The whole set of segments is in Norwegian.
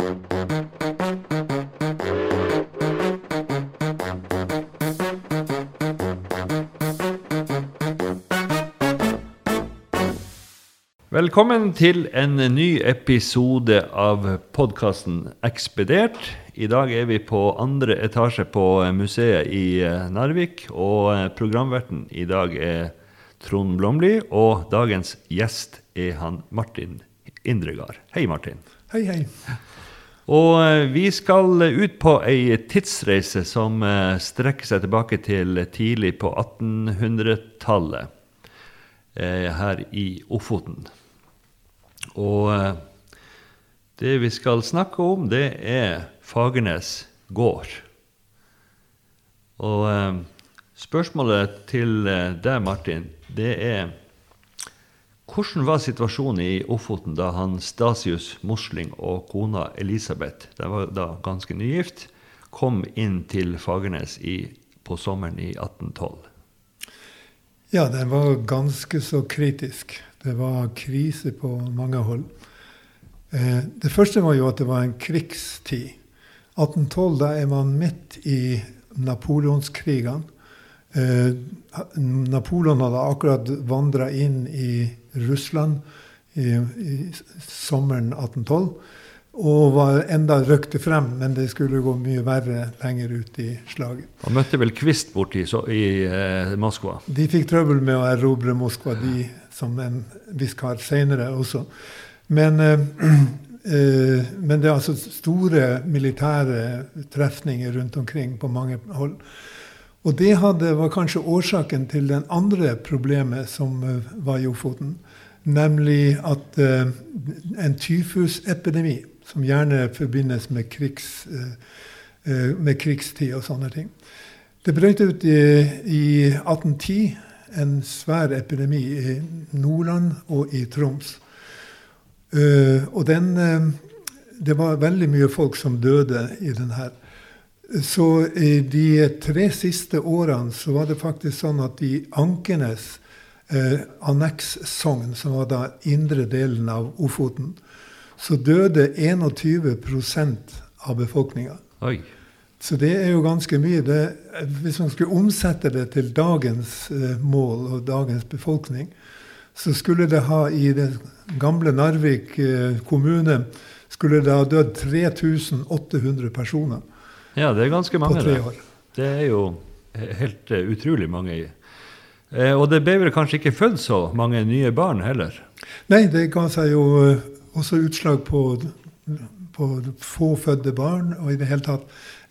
Velkommen til en ny episode av podkasten Ekspedert. I dag er vi på andre etasje på museet i eh, Narvik. Og eh, programverten i dag er Trond Blomli, og dagens gjest er han Martin Indregard. Hei, Martin. Hei, hei. Og eh, vi skal ut på ei tidsreise som strekker seg tilbake til tidlig på 1800-tallet her i Ofoten. Og eh, det vi skal snakke om, det er Fagernes gård. Og eh, spørsmålet til eh, deg, Martin, det er hvordan var situasjonen i Ofoten da han Stasius Mosling og kona Elisabeth, de var da ganske nygift, kom inn til Fagernes i, på sommeren i 1812? Ja, den var ganske så kritisk. Det var krise på mange hold. Eh, det første var jo at det var en krigstid. 1812, da er man midt i napoleonskrigene. Eh, Napoleon hadde akkurat vandra inn i Russland i, i sommeren 1812 og var enda røkte frem, men det skulle gå mye verre lenger ut i slaget. Han møtte vel Kvist borti i eh, Moskva? De fikk trøbbel med å erobre Moskva. De som en viss kar seinere også. Men, eh, eh, men, det er altså store militære trefninger rundt omkring på mange hold. Og det hadde, var kanskje årsaken til den andre problemet som uh, var i Ofoten. Nemlig at eh, en tyfusepidemi, som gjerne forbindes med, krigs, eh, med krigstid og sånne ting. Det brøt ut i, i 1810 en svær epidemi i Nordland og i Troms. Uh, og den uh, Det var veldig mye folk som døde i den her. Så i de tre siste årene så var det faktisk sånn at i Ankenes uh, annekssogn, som var da indre delen av Ofoten, så døde 21% av befolkninga. Så det er jo ganske mye. Det, hvis man skulle omsette det til dagens eh, mål og dagens befolkning, så skulle det ha i det gamle Narvik eh, kommune skulle det ha dødd 3800 personer. Ja, det er ganske mange. På tre år. Det er jo helt uh, utrolig mange. Uh, og det ble vel kanskje ikke født så mange nye barn heller? Nei, det ga seg jo uh, også utslag på, på få fødte barn, og i det hele tatt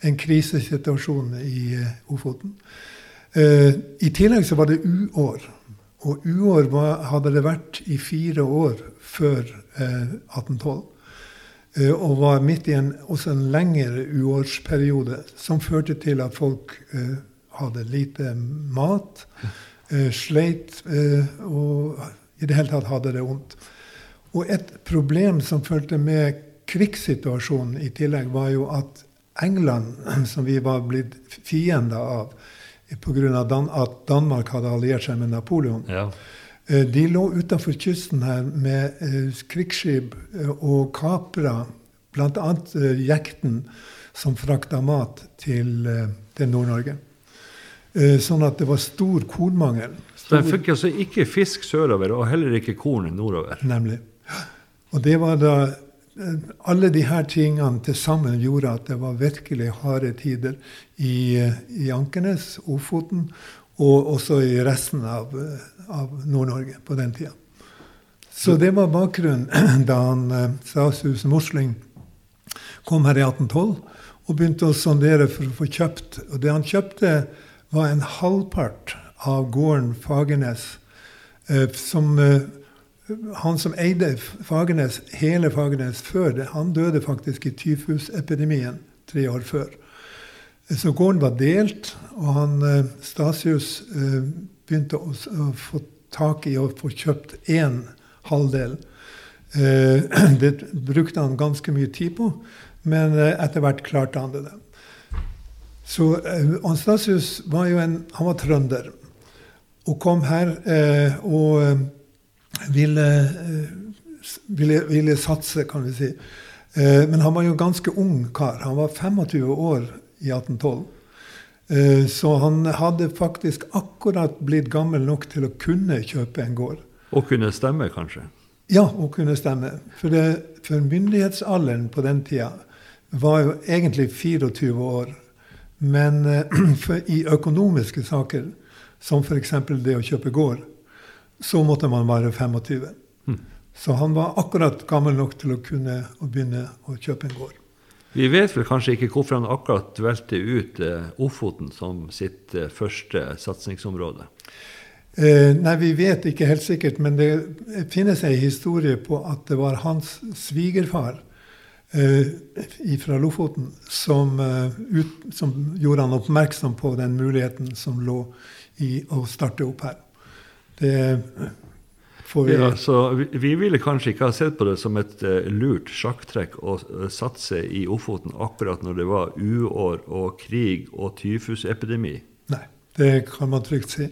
en krisesituasjon i Ofoten. I tillegg så var det uår. Og uår var, hadde det vært i fire år før uh, 1812. og var midt i en, også en lengre uårsperiode som førte til at folk hadde lite mat, sleit og i det hele tatt hadde det vondt. Og et problem som fulgte med krigssituasjonen i tillegg, var jo at England, som vi var blitt fiender av pga. Dan at Danmark hadde alliert seg med Napoleon, ja. Eh, de lå utafor kysten her med eh, krigsskip eh, og kapra bl.a. jekten som frakta mat til, til Nord-Norge. Sånn at det var stor kornmangel. Så de fikk altså ikke fisk sørover, og heller ikke korn nordover? Nemlig. Og det var da alle de her tingene til sammen gjorde at det var virkelig harde tider i, i Ankenes, Ofoten, og også i resten av, av Nord-Norge på den tida. Så det var bakgrunnen da han eh, Stasius Mosling kom her i 1812 og begynte å sondere for å få kjøpt. Og det han kjøpte, var en halvpart av gården Fagernes, eh, som eh, han som eide Fagernes, hele Fagernes før det, han døde faktisk i tyfusepidemien tre år før. Så gården var delt, og han, Stasius eh, begynte å, få tak i å få kjøpt én halvdel. Eh, det brukte han ganske mye tid på, men etter hvert klarte han det. Så Anstasius var jo en, han var trønder og kom her. og ville, ville, ville, satse, kan vi si. Eh, men han var jo ganske ung kar. Han var 25 år i 1812. Eh, så han hadde faktisk akkurat blitt gammel nok til å kunne kjøpe en gård. Og kunne stemme, kanskje? Ja, og kunne stemme. For, det, for myndighetsalderen på den tida var jo egentlig 24 år. Men eh, i økonomiske saker, som f.eks. det å kjøpe gård, så måtte man være 25. Mm. Så han var akkurat gammel nok til å kunne å begynne å kjøpe en gård. Vi vet vel kanskje ikke hvorfor han akkurat valgte ut eh, Ofoten som sitt eh, første satsingsområde? Eh, nei, vi vet ikke helt sikkert, men det finnes en historie på at det var hans svigerfar eh, fra Lofoten som, uh, ut, som, gjorde han oppmerksom på den muligheten som lå i å starte opp her. Det vi... Ja, så vi, vi, ville kanskje ikke ha sett på det som et uh, lurt sjakktrekk å uh, satse i Ofoten akkurat når det var uår og krig og tyfusepidemi. Nei, det kan man trygt si.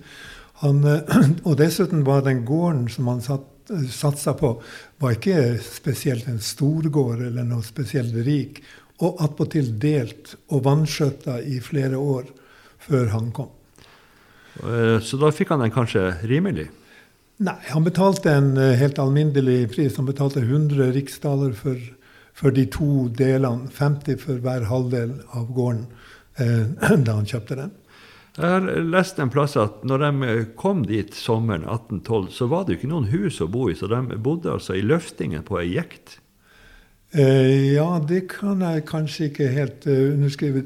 Han, uh, og dessuten var den gården som han satt, satsa på, var ikke spesielt en storgård eller noe spesielt rik. Og attpåtil delt og vanskjøtta i flere år før han kom. Så da fikk han den kanskje rimelig? Nei, han betalte en eh, helt alminnelig pris. Han betalte 100 riksdaler for, for, de to delene. 50 for hver halvdel av gården eh, da han kjøpte den. Jeg har lest en plass at når de kom dit sommeren 1812, så var det jo ikke noen hus å bo i, så de bodde altså i løftingen på ei jekt. Eh, ja, det kan jeg kanskje ikke helt uh, underskrive.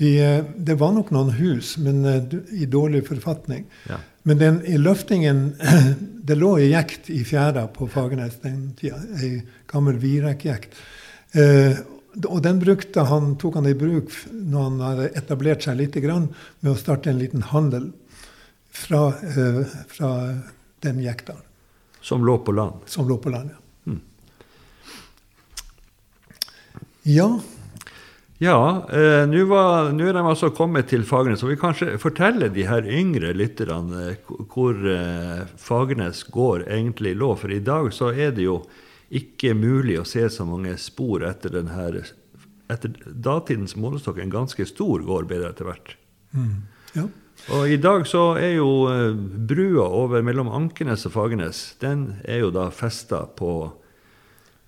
De, uh, det var nok noen hus, men uh, i dårlig forfatning. Ja. Men den, i løftingen Det lå ei jekt i fjæra på Fagernes den tida. Ei gammel virekkjekt. Eh, og den han, tok han i bruk når han hadde etablert seg litt grann, med å starte en liten handel fra, eh, fra den jekta. Som lå på land? Som lå på land, ja. Hmm. Ja, ja, eh, nå er de altså kommet til Fagernes. Og vi kanskje fortelle de her yngre lytterne eh, hvor eh, Fagernes gård egentlig lå. For i dag så er det jo ikke mulig å se så mange spor etter den her Etter datidens målestokk en ganske stor gård ble det etter hvert. Mm. Ja. Og i dag så er jo eh, brua over mellom Ankenes og Fagernes den er jo da festa på,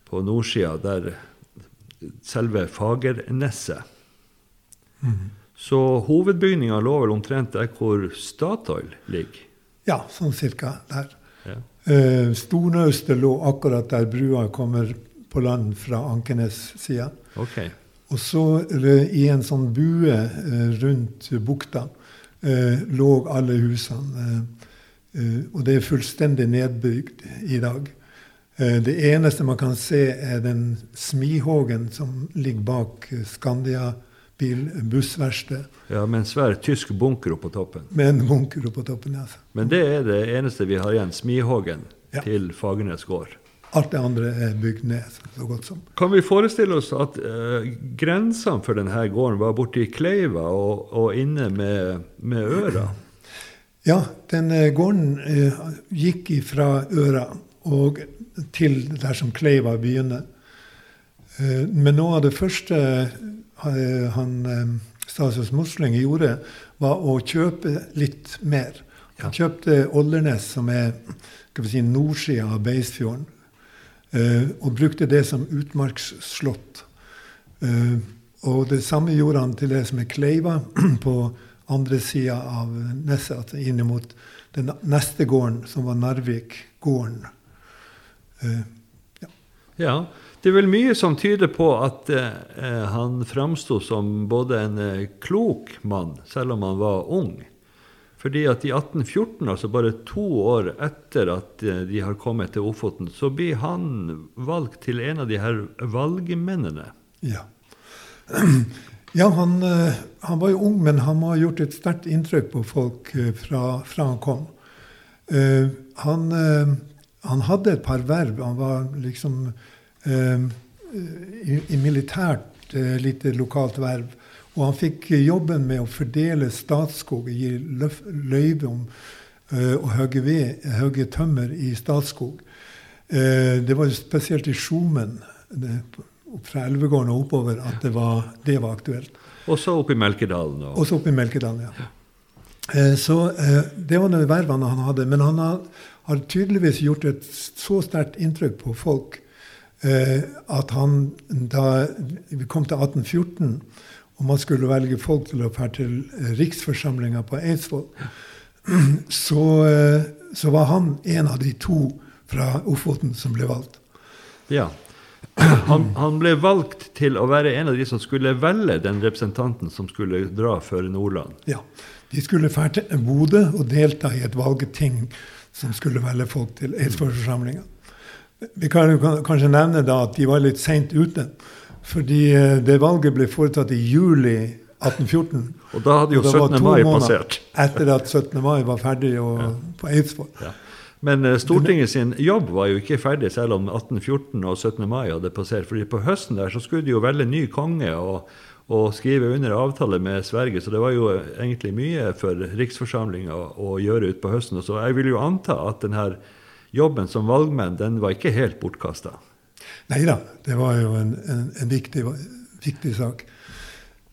på nordsida, der selve Fagerneset. Mm. Så hovedbygninga lå vel omtrent der hvor Statoil ligger? Ja, sånn cirka der. Ja. Eh, Stornaustet lå akkurat der brua kommer på land fra Ankenes-sida. Okay. Og så i en sånn bue eh, rundt bukta eh, lå alle husene. Og det er fullstendig nedbygd i dag. Eh, det eneste man kan se, er den smihågen som ligger bak Skandia bil, bussverksted. Ja, Med en svær tysk bunker oppå toppen. Med en bunker oppå toppen, ja. Men det er det eneste vi har igjen. Smihågen ja. til Fagernes gård. Alt det andre er bygd ned. så godt som. Kan vi forestille oss at uh, grensene for denne gården var borti Kleiva og, og inne med, med Øra? Ja, den gården uh, gikk fra Øra og til der som Kleiva begynner. Eh, men noe av det første eh, han eh, statsråd Mosling gjorde, var å kjøpe litt mer. Han kjøpte Oldernes, som er skal si, nordsida av Beisfjorden, og brukte det som utmarksslott. Og det samme gjorde han til det som er Kleiva, på andre sida av neset, altså inn mot den neste gården, som var Narvik-gården. Eh, ja. ja. Det er vel mye som tyder på at eh, han framsto som både en eh, klok mann, selv om han var ung. Fordi at i 1814, altså bare to år etter at eh, de har kommet til Ofoten, så blir han valgt til en av de her valgmennene. Ja. Ja, han, eh, han, var jo ung, men han må ha gjort et sterkt inntrykk på folk fra, fra han kom. Han han hadde et par verv. Han var liksom eh, i, i, militært eh, lite lokalt verv. Og han fikk jobben med å fordele Statskog, gi løyve om eh, å hogge ved, hogge tømmer i Statskog. Eh, det var spesielt i Skjomen fra Elvegården og oppover at det var, det var aktuelt. Også oppe i Melkedalen? Og... Også oppe i Melkedalen, ja. Eh, så eh, Det var de vervene han hadde. Men han har, har tydeligvis gjort et så sterkt inntrykk på folk eh, at han da vi kom til 1814 og man skulle velge folk til å dra til riksforsamlinga på Eidsvoll, så, så, var han en av de to fra Ofoten som ble valgt. Ja. Han, han, ble valgt til å være en av de som skulle velge den representanten som skulle dra for Nordland. Ja. De skulle dra til Bodø og delta i et valgeting som skulle velge folk til Eidsvollsforsamlinga. Vi kan kanskje nevne da at de var litt seint ute. Fordi eh, det valget ble foretatt i juli 1814. Og da hadde jo 17. mai passert. Etter at 17. mai var ferdig og, ja. på Eidsvoll. Ja. Men uh, Stortinget sin jobb var jo ikke ferdig selv om 1814 og 17. mai hadde passert. fordi på høsten der så skulle de jo velge ny konge og, og skrive under avtale med Sverige. Så det var jo egentlig mye for riksforsamlinga å gjøre utpå høsten. Så jeg vil jo anta at denne jobben som valgmenn den var ikke helt bortkasta. Nei da, det var jo en, en, en viktig, viktig, sak.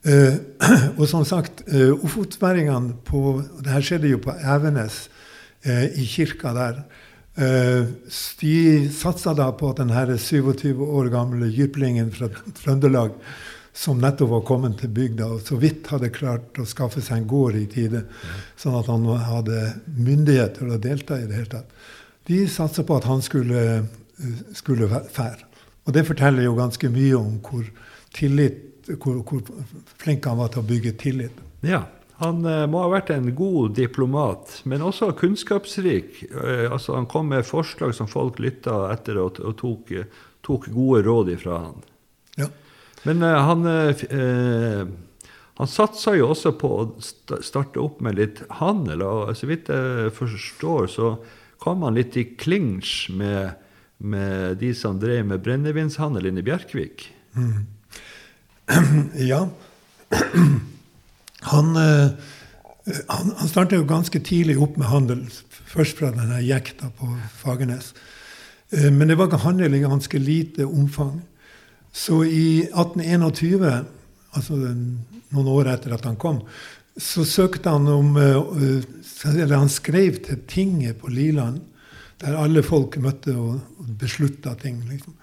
Eh, og som sagt, eh, ofotværingene på Det her skjedde jo på Evenes Eh, i kirka der. Eh, de satsa da på at denne 27 år gamle jyplingen fra Trøndelag, som nettopp var kommet til bygda og så vidt hadde klart å skaffe seg en gård i tide, sånn at han hadde myndighet til å delta i det hele tatt, de satsa på at han skulle, skulle fære. Og det forteller jo ganske mye om hvor, tillit, hvor, hvor flink han var til å bygge tillit. Ja, han eh, må ha vært en god diplomat, men også kunnskapsrik. Eh, altså, han kom med forslag som folk lytta etter og, og tok, tok, gode råd ifra han. Ja. Men uh, han, uh, han satsa jo også på å starte opp med litt handel. og Så vidt jeg forstår, så kom han litt i klinsj med, med de som drev med brennevinshandel inne i Bjerkvik. Mm. Ja. Han, han, han starta jo ganske tidlig opp med handel, først fra denne jekta på Fagernes. Men det var handel i ganske lite omfang. Så i 1821, altså noen år etter at han kom, så søkte han om eh, Eller han skrev til tinget på Liland, der alle folk møtte og beslutta ting. Liksom.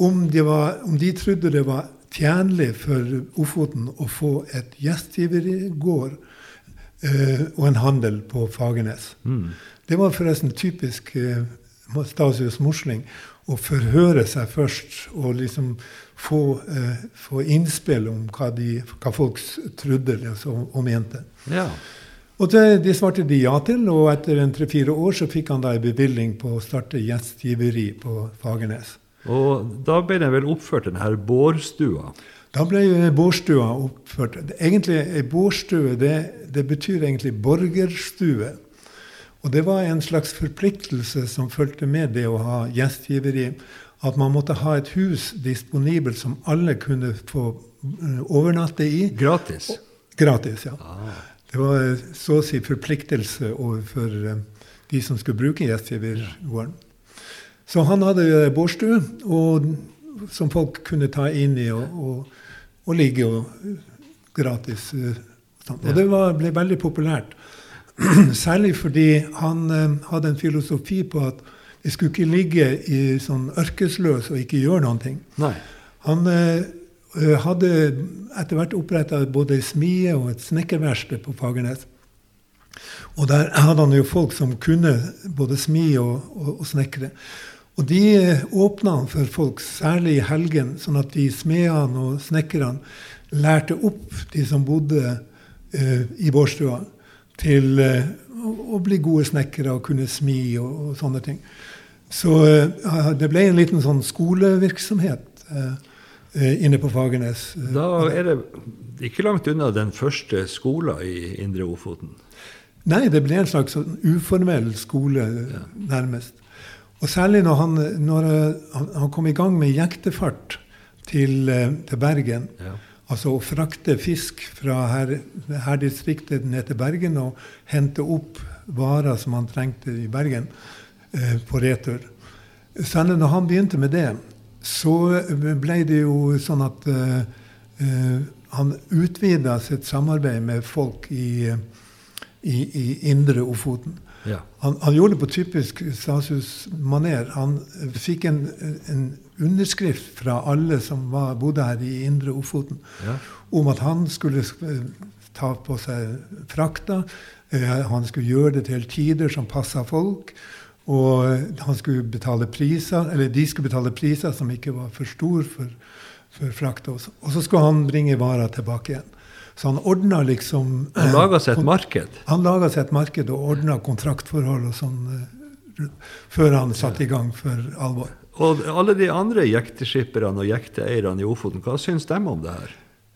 Om de, var, om de trodde det var tjenlig for Ofoten å få et gjestgivergård eh, og en handel på Fagernes. Mm. Det var forresten typisk eh, Stasius Mosling å forhøre seg først og liksom få, eh, få innspill om hva, de, hva folk trodde liksom, og mente. Ja. Og det, de svarte de ja til, og etter en tre-fire år så fikk han da en bevilgning på å starte gjestgiveri på Fagernes. Og da ble den vel oppført, denne bårstua? Da ble bårstua oppført. Egentlig, Ei bårstue det, det, betyr egentlig borgerstue. Og det var en slags forpliktelse som fulgte med det å ha gjestgiveri. At man måtte ha et hus disponibelt som alle kunne få eh, overnatte i. Gratis? Gratis, ja. Ah. Det var så å si forpliktelse overfor eh, de som skulle bruke gjestgivergården. Så han hadde bårstue som folk kunne ta inn i og, og, og ligge og gratis. Eh, sånn. Og det var, ble veldig populært. Særlig fordi han eh, hadde en filosofi på at det skulle ikke ligge i sånn ørkesløs og ikke gjøre noen ting. Nei. Han eh, hadde etter hvert oppretta både ei smie og et snekkerverksted på Fagernes. Og der hadde han jo folk som kunne både smi og, og, og snekre. Og de åpna for folk, særlig i helgen, sånn at de smedene og snekkerne lærte opp de som bodde eh, i bårstua, til eh, å bli gode snekkere og kunne smi og, og sånne ting. Så eh, det ble en liten sånn skolevirksomhet eh, inne på Fagernes. Da er det ikke langt unna den første skolen i Indre Ofoten? Nei, det ble en slags sånn uformell skole, nærmest. Og særlig når han, når han kom i gang med jektefart til, til Bergen. Ja. Altså å frakte fisk fra her, her distriktet ned til Bergen og hente opp varer som han trengte i Bergen, eh, på retur. Særlig når han begynte med det, så ble det jo sånn at uh, uh, han utvida sitt samarbeid med folk i, i, i indre Ofoten. Ja. Han, han, gjorde det på typisk Stasius-maner. Han fikk en, en, underskrift fra alle som var, bodde her i indre Ofoten, Ja. om at han skulle ta på seg frakta. Han skulle gjøre det til tider som passa folk. Og han skulle betale priser, eller de skulle betale priser som ikke var for store for, for frakta. Og så skulle han bringe varer tilbake igjen. Så han ordna liksom Han laga seg et marked? Han laga seg et marked og ordna kontraktforhold og sånn før han satte i gang for alvor. Og alle de andre jekteskipperne og jekteeierne i Ofoten, hva syns de om det her?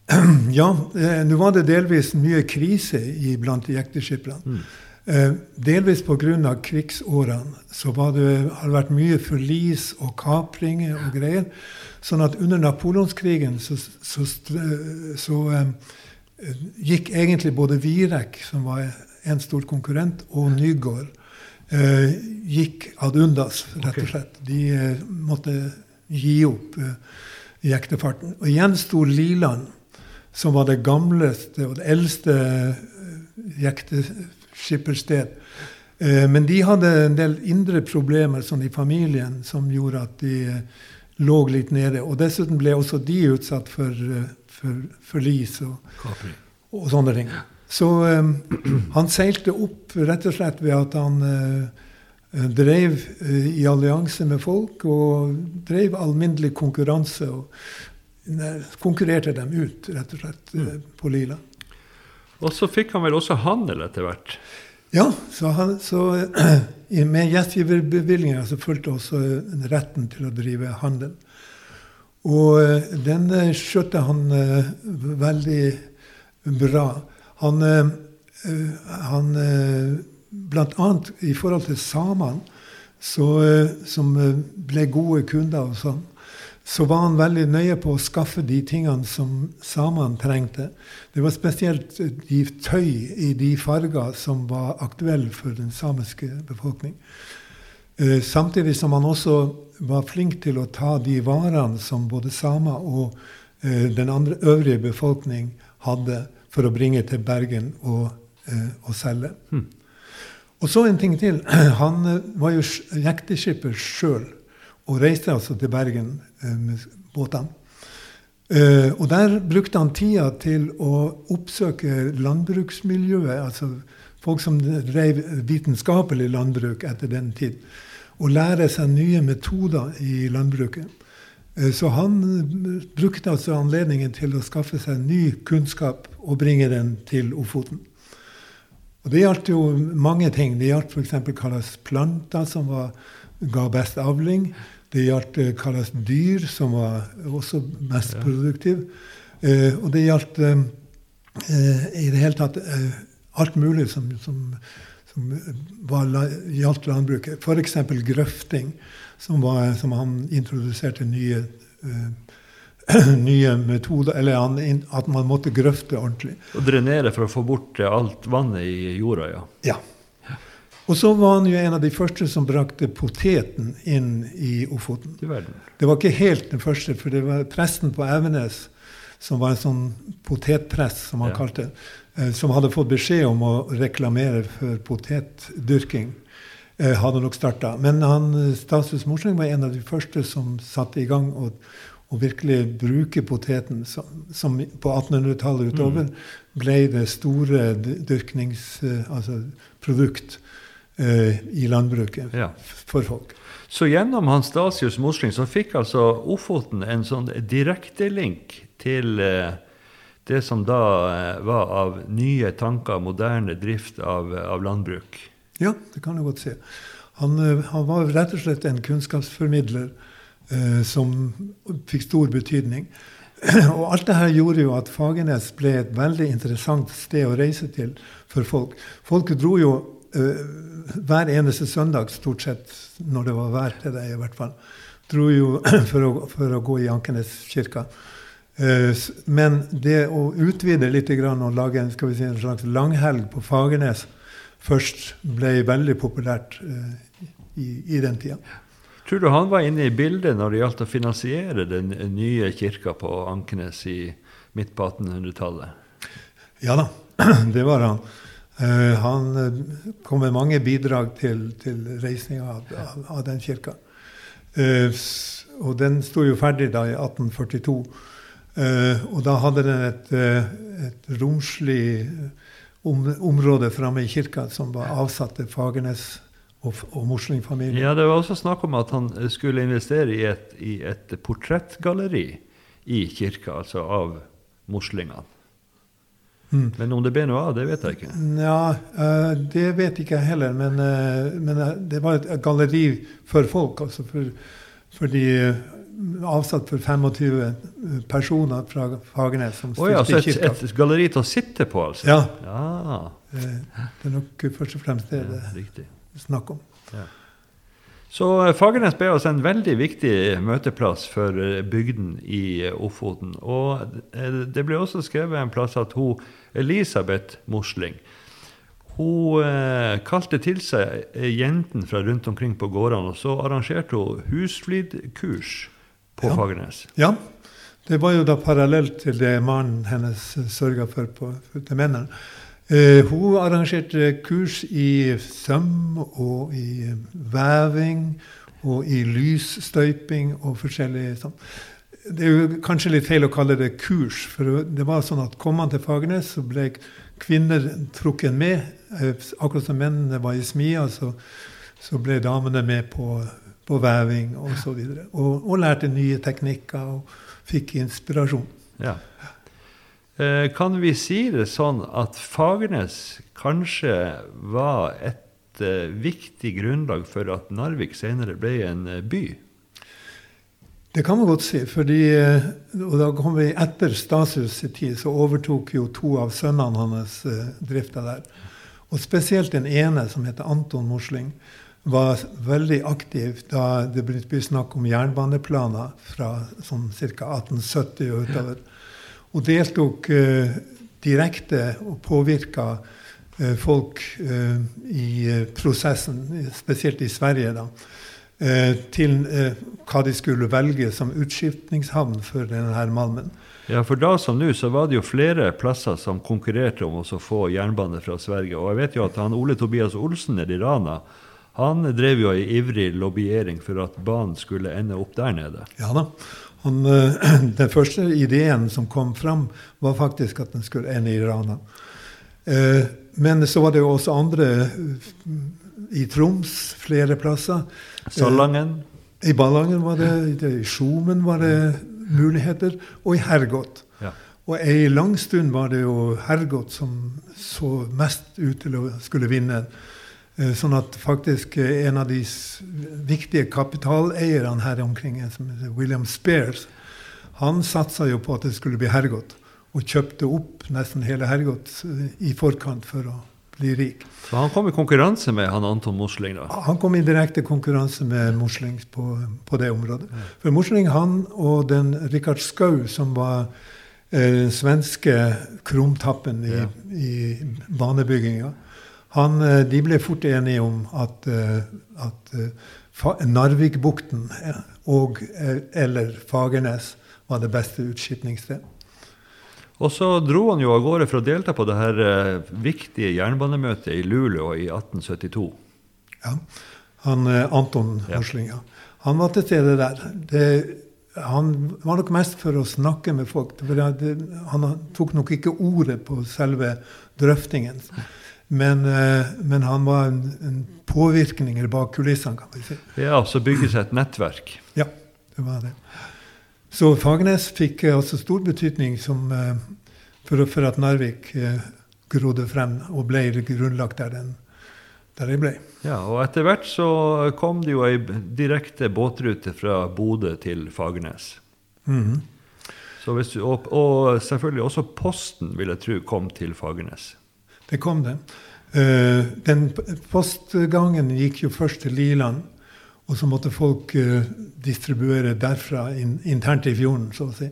Ja, eh, nå var det delvis mye krise i, blant jekteskipperne. Mm. Eh, delvis pga. krigsårene så var det, har det vært mye forlis og kapringer og greier. Sånn at under napoleonskrigen så, så, så eh, gikk egentlig både Virek, som var en stor konkurrent, og Nygård eh, gikk ad undas, rett og slett. De eh, måtte gi opp eh, jektefarten. Og igjen sto Liland, som var det gamleste og det eldste jekteskippersted. Eh, men de hadde en del indre problemer sånn i familien som gjorde at de lå litt nede. Og dessuten ble også de utsatt for, for forlis og, og sånne ting. Så um, han seilte opp rett og slett ved at han uh, drev uh, i allianse med folk og drev alminnelig konkurranse. og Konkurrerte dem ut, rett og slett, uh, på Lila. Og så fikk han vel også handel etter hvert? Ja, så, han, så med gjestgiverbevilgninga så fulgte også retten til å drive handel. Og den skjøtte han veldig bra. Han, han Blant annet i forhold til samene, som ble gode kunder og sånn, så var han veldig nøye på å skaffe de tingene som samene trengte. Det var spesielt de tøy i de farger som var aktuelle for den samiske befolkning. Eh, samtidig som han også var flink til å ta de varene som både samer og eh, den andre øvrige befolkning hadde, for å bringe til Bergen og, eh, og selge. Mm. Og så en ting til. Han var jo jekteskipper sjøl og reiste altså til Bergen eh, med båtene. Eh, og der brukte han tida til å oppsøke landbruksmiljøet, altså folk som drev vitenskapelig landbruk etter den tid, og lære seg nye metoder i landbruket. Eh, så han brukte altså anledningen til å skaffe seg ny kunnskap og bringe den til Ofoten. Og det gjaldt jo mange ting. Det gjaldt f.eks. hva slags planter som var, ga best avling. Det gjaldt eh, hva slags dyr som var også mest ja. produktive. Eh, og det gjaldt eh, i det hele tatt eh, alt mulig som, som, som var, gjaldt landbruket. F.eks. grøfting, som, var, som, han introduserte nye, uh, nye metoder Eller han, at man måtte grøfte ordentlig. Og drenere for å få bort alt vannet i jorda, ja. Ja. Og så var han jo en av de første som brakte poteten inn i Ofoten. Det var ikke helt den første, for det var presten på Evenes, som var en sånn potetprest, som han ja. kalte det, som hadde fått beskjed om å reklamere for potetdyrking. Hadde nok starta. Men han, Stasius Morseng var en av de første som satte i gang å, og virkelig bruke poteten, som, som på 1800-tallet utover mm. ble det store dyrkningsprodukt. Altså, i landbruket ja. for folk. Så gjennom Hans Stasius Mosling så fikk altså Ofoten en sånn direktelink til eh, det som da eh, var av nye tanker, moderne drift av, av landbruk? Ja, det kan du godt si. Han, han, var rett og slett en kunnskapsformidler eh, som fikk stor betydning. Og alt det her gjorde jo at Fagernes ble et veldig interessant sted å reise til for folk. Folk dro jo eh, hver eneste søndag, stort sett, når det var vær til det, i hvert fall, dro jo for å, for å gå i Ankeneskirka. Eh, men det å utvide litt og lage en, si, en slags langhelg på Fagernes først ble veldig populært uh, i, i, den tida. Tror du han var inne i bildet når det gjaldt å finansiere den nye kirka på Ankenes i midt på 1800-tallet? Ja da, det var han. Uh, han uh, kom med mange bidrag til, til reisninga av, av, av, den kirka. Uh, og den sto jo ferdig da i 1842. og da hadde den et, et romslig om, området framme i kirka som var avsatt til Fagernes og, og Moslingfamilien. Ja, Det var også snakk om at han skulle investere i et, i et portrettgalleri i kirka, altså av moslingene. Mm. Men om det ble noe av, det vet jeg ikke. Ja, uh, Det vet ikke jeg heller. Men, uh, men uh, det var et galleri for folk. altså for, for de avsatt for 25 personer fra Fagernes. som oh, ja, så et, et, galleri til å sitte på, altså? Ja. ja. Det er nok først og fremst det det er snakk om. Ja. Så Fagernes ble altså en veldig viktig møteplass for bygden i Ofoten. Og det ble også skrevet en plass at hun Elisabeth Mosling hun eh, kalte til seg jentene fra rundt omkring på gårdene, og så arrangerte hun husflidkurs på ja. Fagernes. Ja, det var jo da parallelt til det mannen hennes sørga for, på, til mennene. Eh, hun arrangerte kurs i søm og i veving og i lysstøyping og forskjellig sånn. Det er jo kanskje litt feil å kalle det kurs, for det var sånn at kom man til Fagernes, så ble kvinner trukket med. Eh, akkurat som mennene var i smia, så, så ble damene med på, på veving osv. Og, så og, og lærte nye teknikker og fikk inspirasjon. Ja. Eh, kan vi si det sånn at Fagernes kanskje var et eh, viktig grunnlag for at Narvik senere ble en by? Det kan man godt si. fordi, eh, og da kom vi Etter Stasius' tid så overtok jo to av sønnene hans drifta der. Og spesielt den ene, som heter Anton Mosling, var veldig aktiv da det ble snakk om jernbaneplaner fra sånn ca. 1870 og utover. Og deltok uh, direkte og påvirka uh, folk i prosessen, spesielt i Sverige. da Eh, til eh, hva de skulle velge som utskiftningshavn for denne malmen. Ja, for da som nå så var det jo flere plasser som konkurrerte om å få jernbane fra Sverige. Og jeg vet jo at han Ole Tobias Olsen nede i Rana han drev jo ei ivrig lobbyering for at banen skulle ende opp der nede. Ja da. Han, eh, den første ideen som kom fram, var faktisk at den skulle ende i Rana. Men så var det jo også andre i Troms, flere plasser. Salangen? I Ballangen var det, i Skjomen var det muligheter, og i Hergot. Ja. Og ei lang stund var det jo Hergot som så mest ut til å skulle vinne. Eh, sånn at faktisk en av de viktige kapitaleierne her omkring, som heter William Spears, han satsa jo på at det skulle bli Hergot, og kjøpte opp nesten hele Hergot eh, i forkant for å bli rik. Så han kom i konkurranse med han Anton Mosling? da? Han kom i direkte konkurranse med Mosling på, på det området. For Mosling han og den Rikard Skau, som var eh, den svenske krumtappen i, ja. i banebygginga, han, eh, de ble fort enige om at, eh, at eh, Narvikbukten og, eller Fagernes var det beste utskipningsstedet. Og så dro han jo av gårde for å delta på det her viktige jernbanemøtet i Luleå i 1872. Ja. Han, Anton Horsling, ja. Han var til stede der. Det, han var nok mest for å snakke med folk. Det, han tok nok ikke ordet på selve drøftingen. Men, eh, men han var en, en påvirkninger bak kulissene, kan vi si. Ja, så bygge seg et nettverk. Ja, det var det. Så Fagernes fikk eh, altså stor betydning som, eh, for, for, at Narvik grodde frem og ble grunnlagt der den der jeg ble. Ja, og etter hvert så kom det jo ei direkte båtrute fra Bodø til Fagernes. Mm -hmm. hvis, og, og, selvfølgelig også Posten, vil jeg tro, kom til Fagernes. Det kom det. Uh, den postgangen gikk jo først til Liland. Og så måtte folk uh, distribuere derfra in, internt i fjorden, så å si.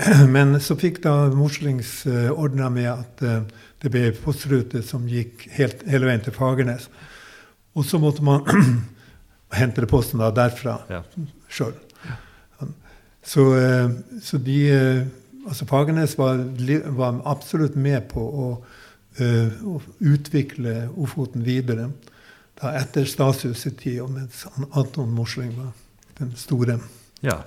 Men så fikk da Moslings uh, ordna med at det ble postrute som gikk helt, hele veien til Fagernes. Og så måtte man hente posten da derfra Ja. sjøl. Så, eh, så de eh, Altså Fagernes var, var absolutt med på å, å utvikle Ofoten videre da etter Stasius' tid, og mens Anton Mosling var den store. ja.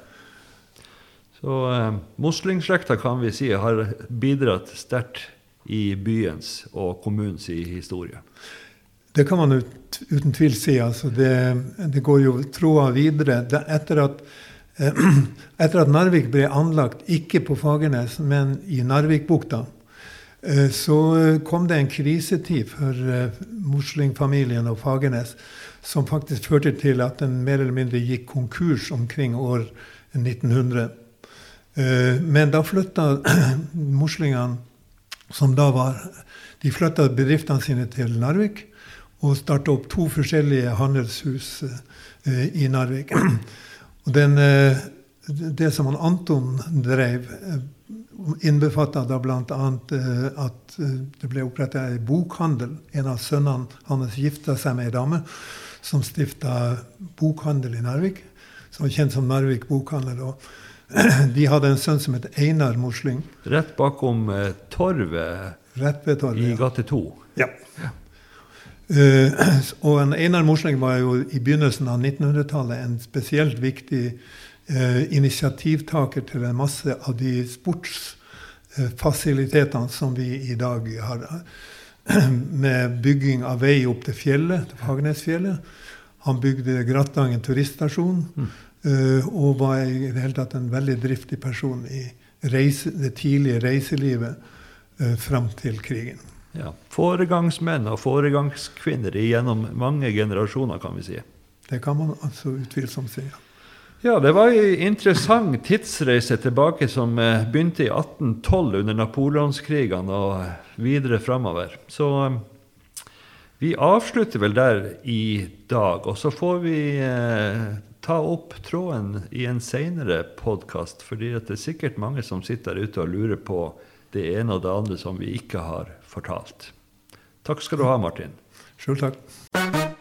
Så eh, Moslingslekta kan vi si har bidratt sterkt i byens og kommunens historie. Det kan man ut, uten tvil si. Altså det, det går jo tråder videre. Det, etter, at, eh, etter at Narvik ble anlagt, ikke på Fagernes, men i Narvikbukta, så kom det en krisetid for eh, og Fagernes som faktisk førte til at den mer eller mindre gikk konkurs omkring år 1900. Eh, Men da flytta moslingene, som da var De flytta bedriftene sine til Narvik og starta opp to forskjellige handelshus eh, i Narvik. Og den, eh, det som han Anton drev, eh, innbefatta da bl.a. Eh, at eh, det ble oppretta ei bokhandel. En av sønnene hans gifta seg med ei dame som stifta bokhandel i Narvik. Som var kjent som Narvik bokhandel. Og de hadde en sønn som het Einar Mosling. Rett bakom eh, torvet Rett ved torvet i gate 2. Ja. Eh, og en Einar Mosling var jo i begynnelsen av 1900-tallet en spesielt viktig initiativtaker til en masse av de sportsfasilitetene som vi i dag har. Med bygging av vei opp til fjellet, til Fagernesfjellet. Han bygde Grattangen turiststasjon. eh, og var i det hele tatt en veldig driftig person i reise, det tidlige reiselivet uh, fram til krigen. Ja. Foregangsmenn og foregangskvinner gjennom mange generasjoner, kan vi si. Det kan man altså utvilsomt si. ja. Ja, det var en interessant tidsreise tilbake som eh, begynte i 1812 under napoleonskrigene og videre framover. Så eh, vi avslutter vel der i dag, og så får vi eh, ta opp tråden i en seinere podkast, fordi det er sikkert mange som sitter der ute og lurer på det ene og det andre som vi ikke har fortalt. Takk skal du ha, Martin. Sjøl takk.